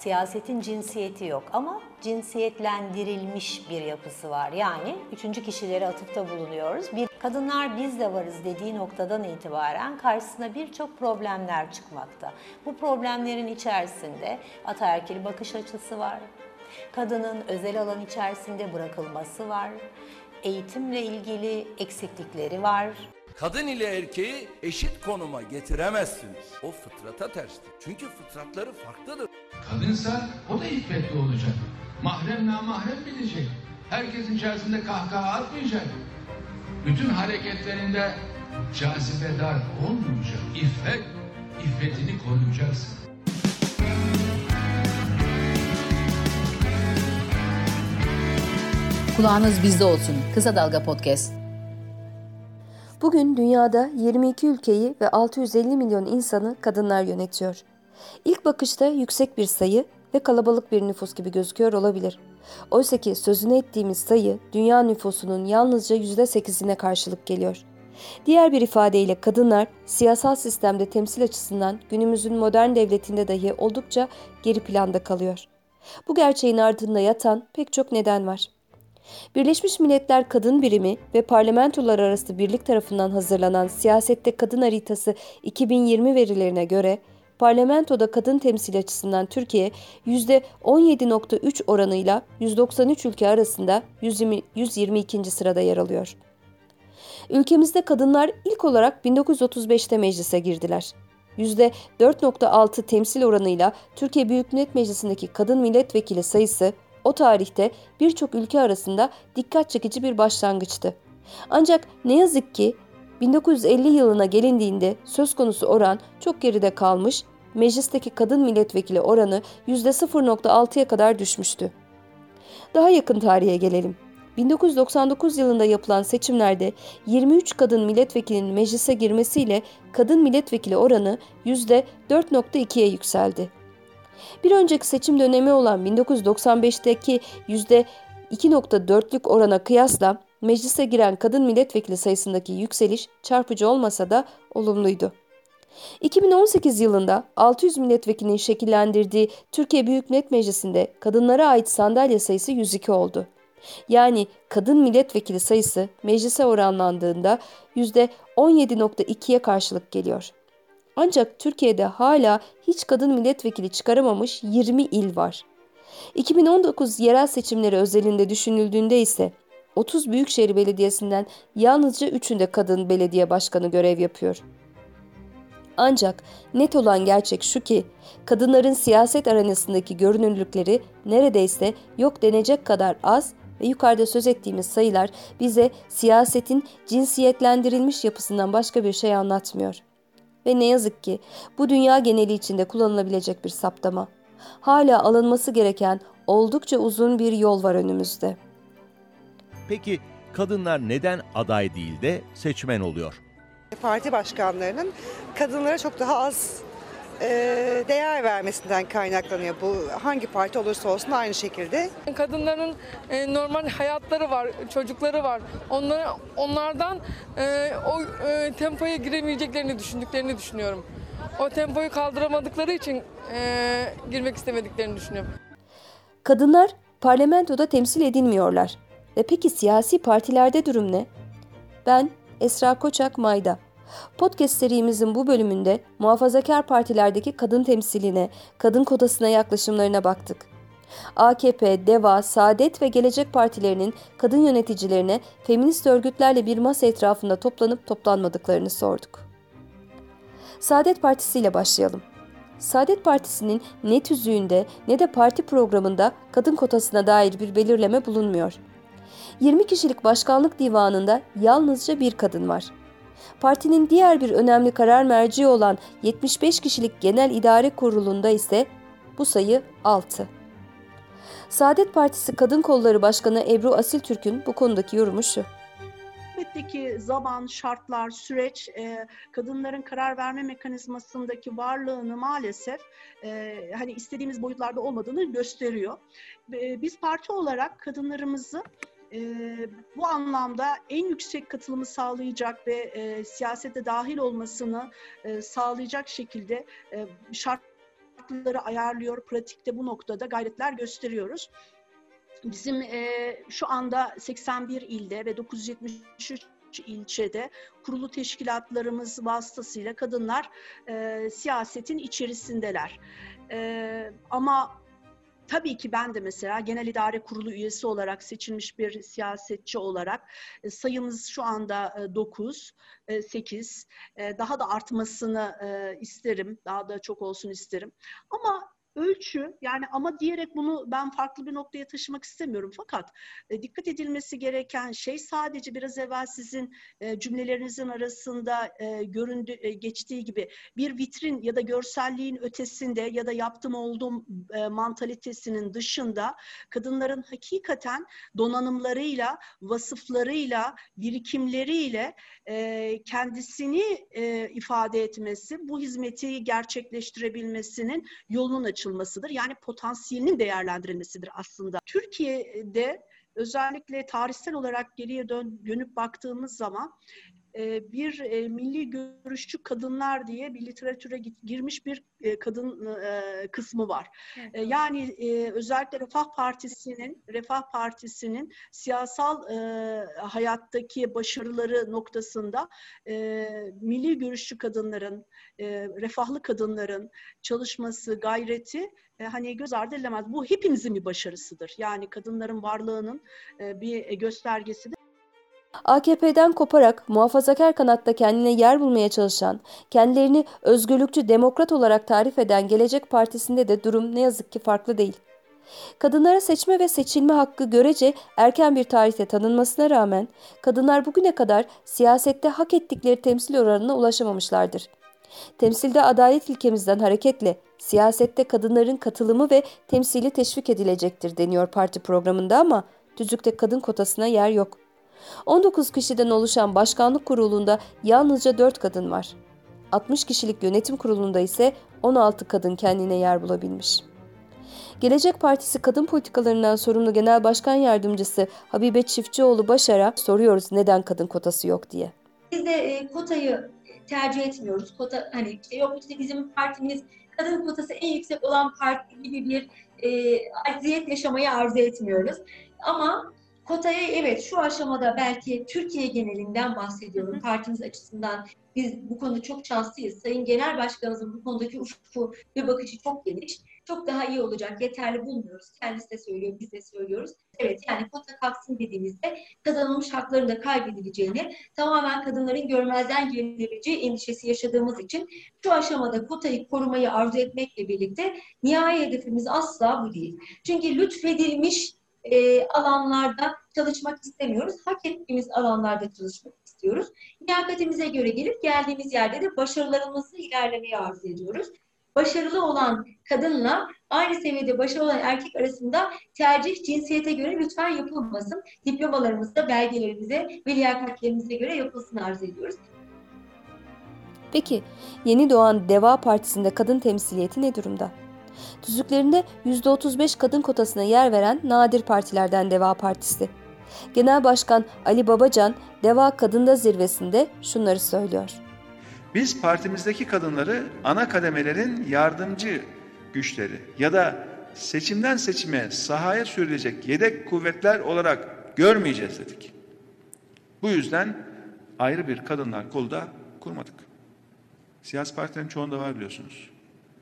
Siyasetin cinsiyeti yok ama cinsiyetlendirilmiş bir yapısı var. Yani üçüncü kişilere atıfta bulunuyoruz. Bir kadınlar biz de varız dediği noktadan itibaren karşısına birçok problemler çıkmakta. Bu problemlerin içerisinde ataerkil bakış açısı var. Kadının özel alan içerisinde bırakılması var. Eğitimle ilgili eksiklikleri var. Kadın ile erkeği eşit konuma getiremezsiniz. O fıtrata terstir. Çünkü fıtratları farklıdır. Kadınsa o da iffetli olacak. Mahrem namahrem bilecek. Herkesin içerisinde kahkaha atmayacak. Bütün hareketlerinde cazibedar olmayacak. İffet, iffetini koruyacaksın. Kulağınız bizde olsun. Kısa Dalga Podcast. Bugün dünyada 22 ülkeyi ve 650 milyon insanı kadınlar yönetiyor. İlk bakışta yüksek bir sayı ve kalabalık bir nüfus gibi gözüküyor olabilir. Oysa ki sözünü ettiğimiz sayı dünya nüfusunun yalnızca %8'ine karşılık geliyor. Diğer bir ifadeyle kadınlar siyasal sistemde temsil açısından günümüzün modern devletinde dahi oldukça geri planda kalıyor. Bu gerçeğin ardında yatan pek çok neden var. Birleşmiş Milletler Kadın Birimi ve parlamentolar arası birlik tarafından hazırlanan Siyasette Kadın Haritası 2020 verilerine göre parlamentoda kadın temsil açısından Türkiye %17.3 oranıyla 193 ülke arasında 120, 122. sırada yer alıyor. Ülkemizde kadınlar ilk olarak 1935'te meclise girdiler. %4.6 temsil oranıyla Türkiye Büyük Millet Meclisi'ndeki kadın milletvekili sayısı o tarihte birçok ülke arasında dikkat çekici bir başlangıçtı. Ancak ne yazık ki 1950 yılına gelindiğinde söz konusu oran çok geride kalmış, meclisteki kadın milletvekili oranı %0.6'ya kadar düşmüştü. Daha yakın tarihe gelelim. 1999 yılında yapılan seçimlerde 23 kadın milletvekilinin meclise girmesiyle kadın milletvekili oranı %4.2'ye yükseldi. Bir önceki seçim dönemi olan 1995'teki %2.4'lük orana kıyasla meclise giren kadın milletvekili sayısındaki yükseliş çarpıcı olmasa da olumluydu. 2018 yılında 600 milletvekilinin şekillendirdiği Türkiye Büyük Millet Meclisi'nde kadınlara ait sandalye sayısı 102 oldu. Yani kadın milletvekili sayısı meclise oranlandığında %17.2'ye karşılık geliyor. Ancak Türkiye'de hala hiç kadın milletvekili çıkaramamış 20 il var. 2019 yerel seçimleri özelinde düşünüldüğünde ise 30 Büyükşehir Belediyesi'nden yalnızca 3'ünde kadın belediye başkanı görev yapıyor. Ancak net olan gerçek şu ki kadınların siyaset arenasındaki görünürlükleri neredeyse yok denecek kadar az ve yukarıda söz ettiğimiz sayılar bize siyasetin cinsiyetlendirilmiş yapısından başka bir şey anlatmıyor. Ve ne yazık ki bu dünya geneli içinde kullanılabilecek bir saptama. Hala alınması gereken oldukça uzun bir yol var önümüzde. Peki kadınlar neden aday değil de seçmen oluyor? Parti başkanlarının kadınlara çok daha az e, değer vermesinden kaynaklanıyor. Bu hangi parti olursa olsun aynı şekilde. Kadınların e, normal hayatları var, çocukları var. Onları, onlardan e, o e, tempoya giremeyeceklerini düşündüklerini düşünüyorum. O tempoyu kaldıramadıkları için e, girmek istemediklerini düşünüyorum. Kadınlar parlamentoda temsil edilmiyorlar. Ve peki siyasi partilerde durum ne? Ben Esra Koçak Mayda. Podcast serimizin bu bölümünde muhafazakar partilerdeki kadın temsiline, kadın kotasına yaklaşımlarına baktık. AKP, DEVA, Saadet ve Gelecek Partilerinin kadın yöneticilerine feminist örgütlerle bir masa etrafında toplanıp toplanmadıklarını sorduk. Saadet Partisi ile başlayalım. Saadet Partisi'nin ne tüzüğünde ne de parti programında kadın kotasına dair bir belirleme bulunmuyor. 20 kişilik başkanlık divanında yalnızca bir kadın var. Partinin diğer bir önemli karar merci olan 75 kişilik Genel İdare Kurulu'nda ise bu sayı 6. Saadet Partisi Kadın Kolları Başkanı Ebru Asil Türk'ün bu konudaki yorumu şu. Elbette ki zaman, şartlar, süreç e, kadınların karar verme mekanizmasındaki varlığını maalesef e, hani istediğimiz boyutlarda olmadığını gösteriyor. E, biz parti olarak kadınlarımızı e, bu anlamda en yüksek katılımı sağlayacak ve e, siyasete dahil olmasını e, sağlayacak şekilde e, şart şartları ayarlıyor, pratikte bu noktada gayretler gösteriyoruz. Bizim e, şu anda 81 ilde ve 973 ilçede kurulu teşkilatlarımız vasıtasıyla kadınlar e, siyasetin içerisindeler. E, ama tabii ki ben de mesela Genel İdare Kurulu üyesi olarak seçilmiş bir siyasetçi olarak e, sayımız şu anda 9, 8. E, daha da artmasını e, isterim. Daha da çok olsun isterim. Ama ölçü yani ama diyerek bunu ben farklı bir noktaya taşımak istemiyorum. Fakat e, dikkat edilmesi gereken şey sadece biraz evvel sizin e, cümlelerinizin arasında e, göründü e, geçtiği gibi bir vitrin ya da görselliğin ötesinde ya da yaptım oldum e, mantalitesinin dışında kadınların hakikaten donanımlarıyla, vasıflarıyla, birikimleriyle e, kendisini e, ifade etmesi, bu hizmeti gerçekleştirebilmesinin yolunun açılmasıdır. Yani potansiyelinin değerlendirilmesidir aslında. Türkiye'de özellikle tarihsel olarak geriye dön, dönüp baktığımız zaman e, bir e, milli görüşçü kadınlar diye bir literatüre girmiş bir e, kadın kısmı var. Evet. Yani özellikle Refah Partisi'nin Refah Partisi'nin siyasal hayattaki başarıları noktasında milli görüşçü kadınların, refahlı kadınların çalışması, gayreti hani göz ardı edilemez. Bu hepimizin bir başarısıdır. Yani kadınların varlığının bir göstergesidir. AKP'den koparak muhafazakar kanatta kendine yer bulmaya çalışan, kendilerini özgürlükçü demokrat olarak tarif eden Gelecek Partisi'nde de durum ne yazık ki farklı değil. Kadınlara seçme ve seçilme hakkı görece erken bir tarihte tanınmasına rağmen kadınlar bugüne kadar siyasette hak ettikleri temsil oranına ulaşamamışlardır. Temsilde adalet ilkemizden hareketle siyasette kadınların katılımı ve temsili teşvik edilecektir deniyor parti programında ama tüzükte kadın kotasına yer yok. 19 kişiden oluşan başkanlık kurulunda yalnızca 4 kadın var. 60 kişilik yönetim kurulunda ise 16 kadın kendine yer bulabilmiş. Gelecek Partisi kadın politikalarından sorumlu Genel Başkan Yardımcısı Habibe Çiftçioğlu Başar'a soruyoruz neden kadın kotası yok diye. Biz de e, kotayı tercih etmiyoruz. Kota hani işte yok işte bizim partimiz kadın kotası en yüksek olan parti gibi bir e, acziyet yaşamayı arzu etmiyoruz. Ama Kotaya evet şu aşamada belki Türkiye genelinden bahsediyorum partimiz açısından. Biz bu konuda çok şanslıyız. Sayın Genel Başkanımızın bu konudaki ufku ve bakışı çok geniş. Çok daha iyi olacak. Yeterli bulmuyoruz. Kendisi de söylüyor, biz de söylüyoruz. Evet yani kota kalksın dediğimizde kazanılmış hakların da kaybedileceğini tamamen kadınların görmezden gelinebileceği endişesi yaşadığımız için şu aşamada kotayı korumayı arzu etmekle birlikte nihai hedefimiz asla bu değil. Çünkü lütfedilmiş e, alanlarda çalışmak istemiyoruz. Hak ettiğimiz alanlarda çalışmak istiyoruz. Liyakatimize göre gelip geldiğimiz yerde de başarılarımızı ilerlemeyi arzu ediyoruz. Başarılı olan kadınla aynı seviyede başarılı olan erkek arasında tercih cinsiyete göre lütfen yapılmasın. Diplomalarımızda, belgelerimize ve liyakatlerimize göre yapılsın arzu ediyoruz. Peki yeni doğan Deva Partisi'nde kadın temsiliyeti ne durumda? Tüzüklerinde %35 kadın kotasına yer veren nadir partilerden Deva Partisi. Genel Başkan Ali Babacan, Deva Kadında Zirvesi'nde şunları söylüyor. Biz partimizdeki kadınları ana kademelerin yardımcı güçleri ya da seçimden seçime sahaya sürülecek yedek kuvvetler olarak görmeyeceğiz dedik. Bu yüzden ayrı bir kadınlar kolu da kurmadık. Siyasi partilerin çoğunda var biliyorsunuz.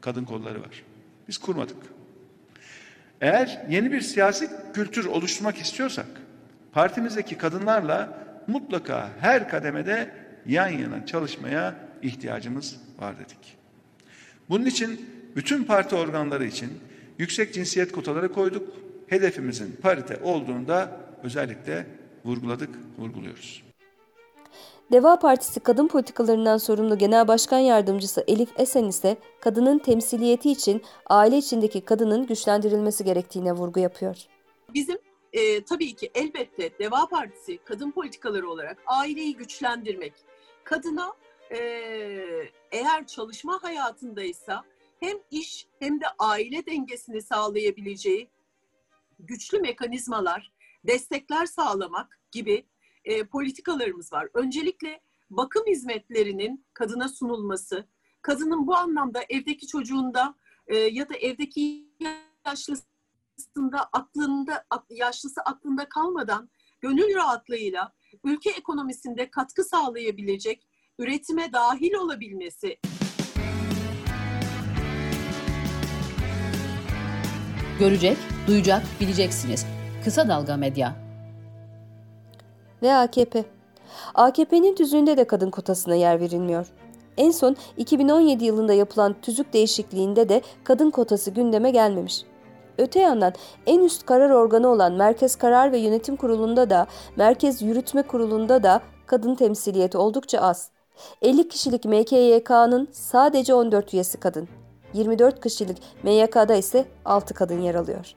Kadın kolları var. Biz kurmadık. Eğer yeni bir siyasi kültür oluşturmak istiyorsak partimizdeki kadınlarla mutlaka her kademede yan yana çalışmaya ihtiyacımız var dedik. Bunun için bütün parti organları için yüksek cinsiyet kotaları koyduk. Hedefimizin parite olduğunda özellikle vurguladık, vurguluyoruz. Deva Partisi kadın politikalarından sorumlu Genel Başkan Yardımcısı Elif Esen ise kadının temsiliyeti için aile içindeki kadının güçlendirilmesi gerektiğine vurgu yapıyor. Bizim e, tabii ki elbette Deva Partisi kadın politikaları olarak aileyi güçlendirmek, kadına e, eğer çalışma hayatındaysa hem iş hem de aile dengesini sağlayabileceği güçlü mekanizmalar, destekler sağlamak gibi e, politikalarımız var. Öncelikle bakım hizmetlerinin kadına sunulması, kadının bu anlamda evdeki çocuğunda e, ya da evdeki yaşlısında aklında yaşlısı aklında kalmadan gönül rahatlığıyla ülke ekonomisinde katkı sağlayabilecek üretime dahil olabilmesi Görecek, duyacak, bileceksiniz. Kısa Dalga Medya. Ve AKP. AKP'nin tüzüğünde de kadın kotasına yer verilmiyor. En son 2017 yılında yapılan tüzük değişikliğinde de kadın kotası gündeme gelmemiş. Öte yandan en üst karar organı olan Merkez Karar ve Yönetim Kurulu'nda da Merkez Yürütme Kurulu'nda da kadın temsiliyeti oldukça az. 50 kişilik MKYK'nın sadece 14 üyesi kadın. 24 kişilik MYK'da ise 6 kadın yer alıyor.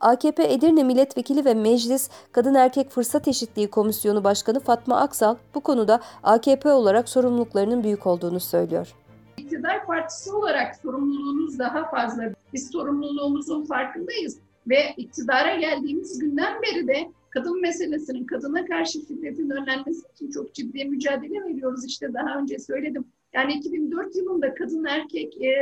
AKP Edirne Milletvekili ve Meclis Kadın Erkek Fırsat Eşitliği Komisyonu Başkanı Fatma Aksal bu konuda AKP olarak sorumluluklarının büyük olduğunu söylüyor. İktidar partisi olarak sorumluluğunuz daha fazla. Biz sorumluluğumuzun farkındayız ve iktidara geldiğimiz günden beri de kadın meselesinin, kadına karşı şiddetin önlenmesi için çok ciddi mücadele veriyoruz. İşte daha önce söyledim. Yani 2004 yılında kadın erkek e,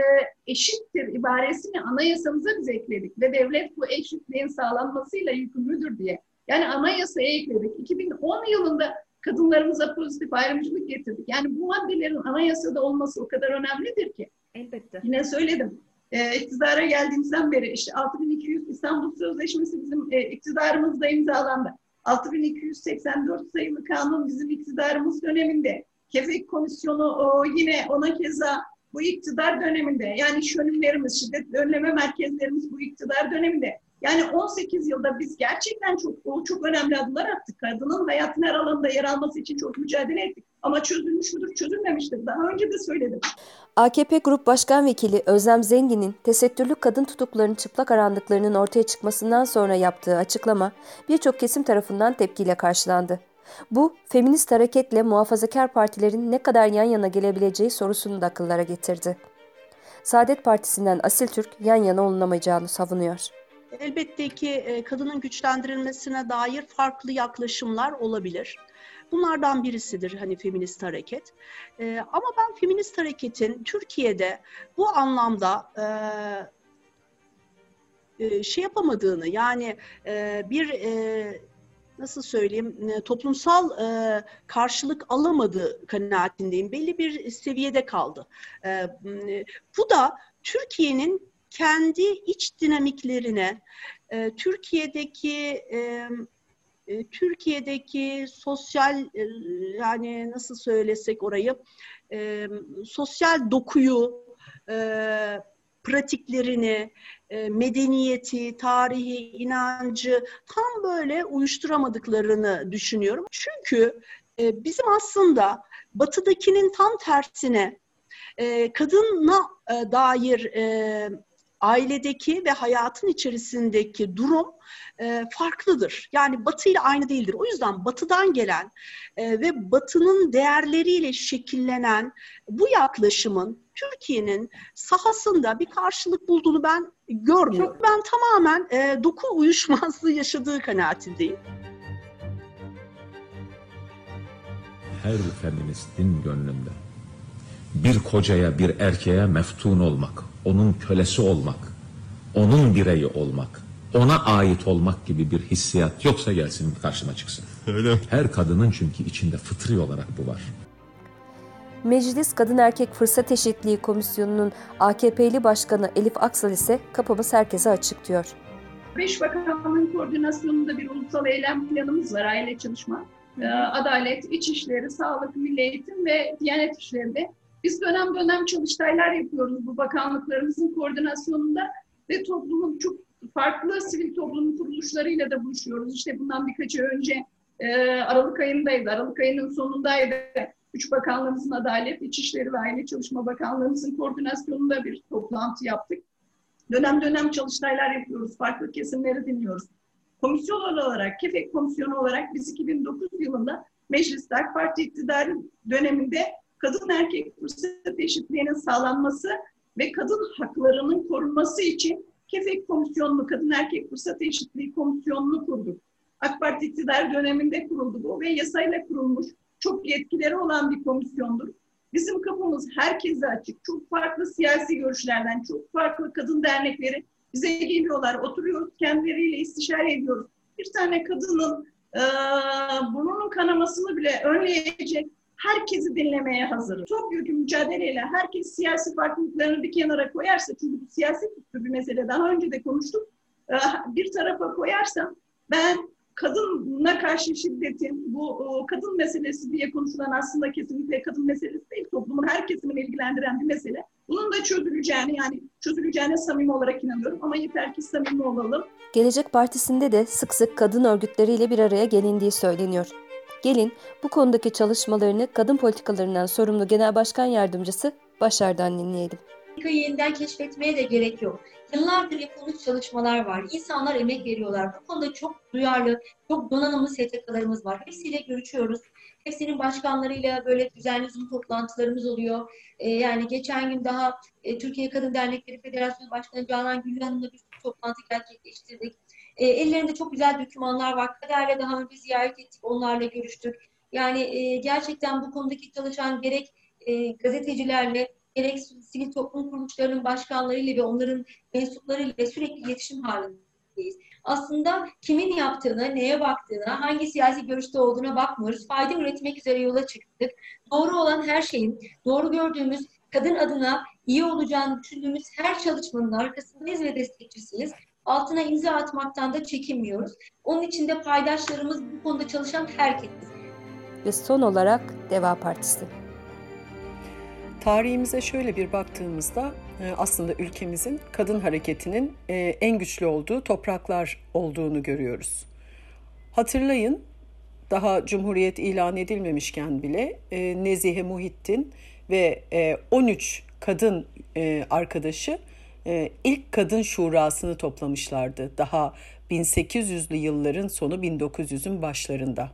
eşittir ibaresini anayasamıza biz ekledik ve devlet bu eşitliğin sağlanmasıyla yükümlüdür diye. Yani anayasaya ekledik. 2010 yılında kadınlarımıza pozitif ayrımcılık getirdik. Yani bu maddelerin anayasada olması o kadar önemlidir ki. Elbette. Yine söyledim. E, iktidara geldiğimizden beri işte 6200 İstanbul Sözleşmesi bizim e, iktidarımızda imzalandı. 6284 sayılı kanun bizim iktidarımız döneminde. Kefek Komisyonu o, yine ona keza bu iktidar döneminde yani şönümlerimiz, şiddet önleme merkezlerimiz bu iktidar döneminde. Yani 18 yılda biz gerçekten çok çok önemli adımlar attık. Kadının hayatın her alanında yer alması için çok mücadele ettik. Ama çözülmüş müdür? Çözülmemiştir. Daha önce de söyledim. AKP Grup Başkan Vekili Özlem Zengin'in tesettürlü kadın tutuklarının çıplak arandıklarının ortaya çıkmasından sonra yaptığı açıklama birçok kesim tarafından tepkiyle karşılandı. Bu, feminist hareketle muhafazakar partilerin ne kadar yan yana gelebileceği sorusunu da akıllara getirdi. Saadet Partisi'nden Asil Türk yan yana olunamayacağını savunuyor. Elbette ki kadının güçlendirilmesine dair farklı yaklaşımlar olabilir. Bunlardan birisidir hani feminist hareket. Ee, ama ben feminist hareketin Türkiye'de bu anlamda e, şey yapamadığını yani e, bir e, nasıl söyleyeyim toplumsal e, karşılık alamadığı kanaatindeyim. Belli bir seviyede kaldı. E, bu da Türkiye'nin kendi iç dinamiklerine, e, Türkiye'deki e, Türkiye'deki sosyal yani nasıl söylesek orayı e, sosyal dokuyu, e, pratiklerini, e, medeniyeti, tarihi, inancı tam böyle uyuşturamadıklarını düşünüyorum. Çünkü e, bizim aslında batıdakinin tam tersine e, kadına dair ailedeki ve hayatın içerisindeki durum farklıdır. Yani Batı ile aynı değildir. O yüzden Batı'dan gelen ve Batı'nın değerleriyle şekillenen bu yaklaşımın Türkiye'nin sahasında bir karşılık bulduğunu ben görmüyorum. Ben tamamen e, doku uyuşmazlığı yaşadığı kanaatindeyim. Her feministin gönlünde bir kocaya bir erkeğe meftun olmak, onun kölesi olmak, onun bireyi olmak, ona ait olmak gibi bir hissiyat yoksa gelsin karşıma çıksın. Öyle Her kadının çünkü içinde fıtri olarak bu var. Meclis Kadın Erkek Fırsat Eşitliği Komisyonu'nun AKP'li başkanı Elif Aksal ise kapımız herkese açık diyor. Beş bakanlığın koordinasyonunda bir ulusal eylem planımız var aile çalışma. Hı. Adalet, İçişleri, Sağlık, Milli Eğitim ve Diyanet İşleri'nde biz dönem dönem çalıştaylar yapıyoruz bu bakanlıklarımızın koordinasyonunda ve toplumun çok farklı sivil toplum kuruluşlarıyla da buluşuyoruz. İşte bundan birkaç ay önce e, Aralık ayındaydı, Aralık ayının sonundaydı. Üç bakanlığımızın Adalet, İçişleri ve Aile Çalışma Bakanlığımızın koordinasyonunda bir toplantı yaptık. Dönem dönem çalıştaylar yapıyoruz, farklı kesimleri dinliyoruz. Komisyon olarak, KEFEK komisyonu olarak biz 2009 yılında Mecliste AK Parti iktidarı döneminde kadın erkek fırsat eşitliğinin sağlanması ve kadın haklarının korunması için KEFEK Komisyonu'nu, Kadın Erkek Fırsat Eşitliği Komisyonu'nu kurduk. AK Parti iktidar döneminde kuruldu bu ve yasayla kurulmuş çok yetkileri olan bir komisyondur. Bizim kapımız herkese açık. Çok farklı siyasi görüşlerden, çok farklı kadın dernekleri bize geliyorlar. Oturuyoruz, kendileriyle istişare ediyoruz. Bir tane kadının e, burnunun kanamasını bile önleyecek herkesi dinlemeye hazırım. Çok büyük mücadeleyle herkes siyasi farklılıklarını bir kenara koyarsa, çünkü bu siyasi bir mesele daha önce de konuştuk, e, bir tarafa koyarsam ben kadına karşı şiddetin bu kadın meselesi diye konuşulan aslında kesinlikle kadın meselesi değil. Toplumun her kesimini ilgilendiren bir mesele. Bunun da çözüleceğini yani çözüleceğine samimi olarak inanıyorum ama yeter ki samimi olalım. Gelecek Partisi'nde de sık sık kadın örgütleriyle bir araya gelindiği söyleniyor. Gelin bu konudaki çalışmalarını kadın politikalarından sorumlu Genel Başkan Yardımcısı Başar'dan dinleyelim. Politikayı yeniden keşfetmeye de gerek yok. Yıllardır yapılmış çalışmalar var. İnsanlar emek veriyorlar. Bu konuda çok duyarlı, çok donanımlı STK'larımız var. Hepsiyle görüşüyoruz. Hepsinin başkanlarıyla böyle düzenli Zoom toplantılarımız oluyor. Ee, yani geçen gün daha e, Türkiye Kadın Dernekleri Federasyonu Başkanı Canan Gül Hanım'la bir toplantı gerçekleştirdik. E, ellerinde çok güzel dokümanlar var. Kader'le daha önce ziyaret ettik, onlarla görüştük. Yani e, gerçekten bu konudaki çalışan gerek e, gazetecilerle, gerek sivil toplum kuruluşlarının başkanlarıyla ve onların mensuplarıyla sürekli iletişim halindeyiz. Aslında kimin yaptığına, neye baktığına, hangi siyasi görüşte olduğuna bakmıyoruz. Fayda üretmek üzere yola çıktık. Doğru olan her şeyin, doğru gördüğümüz kadın adına iyi olacağını düşündüğümüz her çalışmanın arkasındayız ve destekçisiyiz. Altına imza atmaktan da çekinmiyoruz. Onun için de paydaşlarımız bu konuda çalışan herkesiz. Ve son olarak Deva Partisi. Tarihimize şöyle bir baktığımızda e, aslında ülkemizin kadın hareketinin e, en güçlü olduğu topraklar olduğunu görüyoruz. Hatırlayın daha Cumhuriyet ilan edilmemişken bile e, Nezihe Muhittin ve 13 kadın arkadaşı ilk kadın şurasını toplamışlardı. Daha 1800'lü yılların sonu 1900'ün başlarında.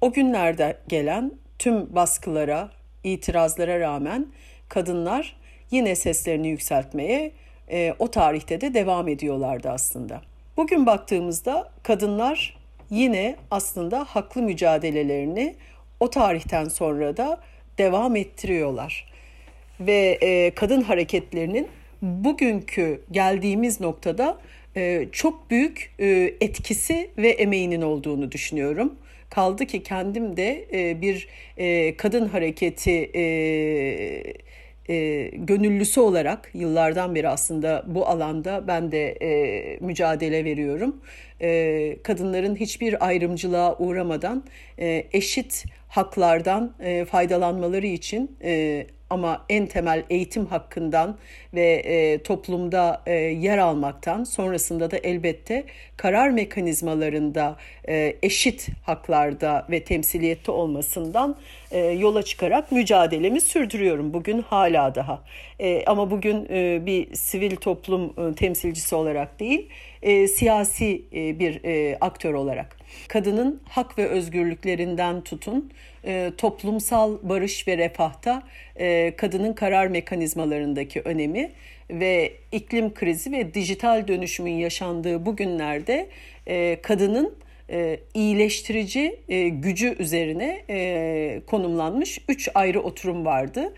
O günlerde gelen tüm baskılara, itirazlara rağmen kadınlar yine seslerini yükseltmeye e, o tarihte de devam ediyorlardı aslında. Bugün baktığımızda kadınlar yine aslında haklı mücadelelerini o tarihten sonra da devam ettiriyorlar. Ve e, kadın hareketlerinin bugünkü geldiğimiz noktada e, çok büyük e, etkisi ve emeğinin olduğunu düşünüyorum. Kaldı ki kendim de e, bir e, kadın hareketi e, e, gönüllüsü olarak yıllardan beri aslında bu alanda ben de e, mücadele veriyorum. E, kadınların hiçbir ayrımcılığa uğramadan e, eşit haklardan e, faydalanmaları için e, ama en temel eğitim hakkından ve e, toplumda e, yer almaktan sonrasında da elbette karar mekanizmalarında e, eşit haklarda ve temsiliyette olmasından e, yola çıkarak mücadelemi sürdürüyorum bugün hala daha. E, ama bugün e, bir sivil toplum e, temsilcisi olarak değil, e, siyasi e, bir e, aktör olarak. Kadının hak ve özgürlüklerinden tutun, e, toplumsal barış ve refahta e, kadının karar mekanizmalarındaki önemi ve iklim krizi ve dijital dönüşümün yaşandığı bu günlerde e, kadının e, iyileştirici e, gücü üzerine e, konumlanmış üç ayrı oturum vardı.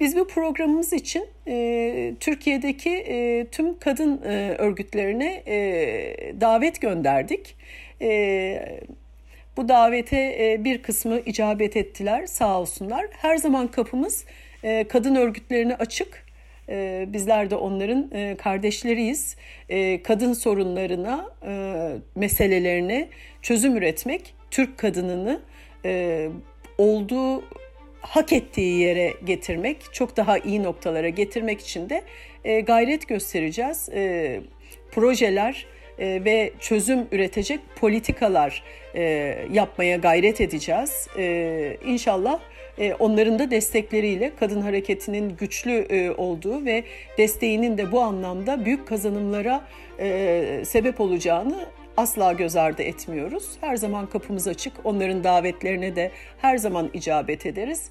Biz bu programımız için e, Türkiye'deki e, tüm kadın e, örgütlerine e, davet gönderdik. E, bu davete e, bir kısmı icabet ettiler sağ olsunlar. Her zaman kapımız e, kadın örgütlerine açık. E, bizler de onların kardeşleriyiz. Kadın sorunlarına, meselelerine çözüm üretmek, Türk kadınını olduğu hak ettiği yere getirmek, çok daha iyi noktalara getirmek için de gayret göstereceğiz. E, projeler e, ve çözüm üretecek politikalar e, yapmaya gayret edeceğiz. E, inşallah e, onların da destekleriyle kadın hareketinin güçlü e, olduğu ve desteğinin de bu anlamda büyük kazanımlara e, sebep olacağını asla göz ardı etmiyoruz. Her zaman kapımız açık. Onların davetlerine de her zaman icabet ederiz.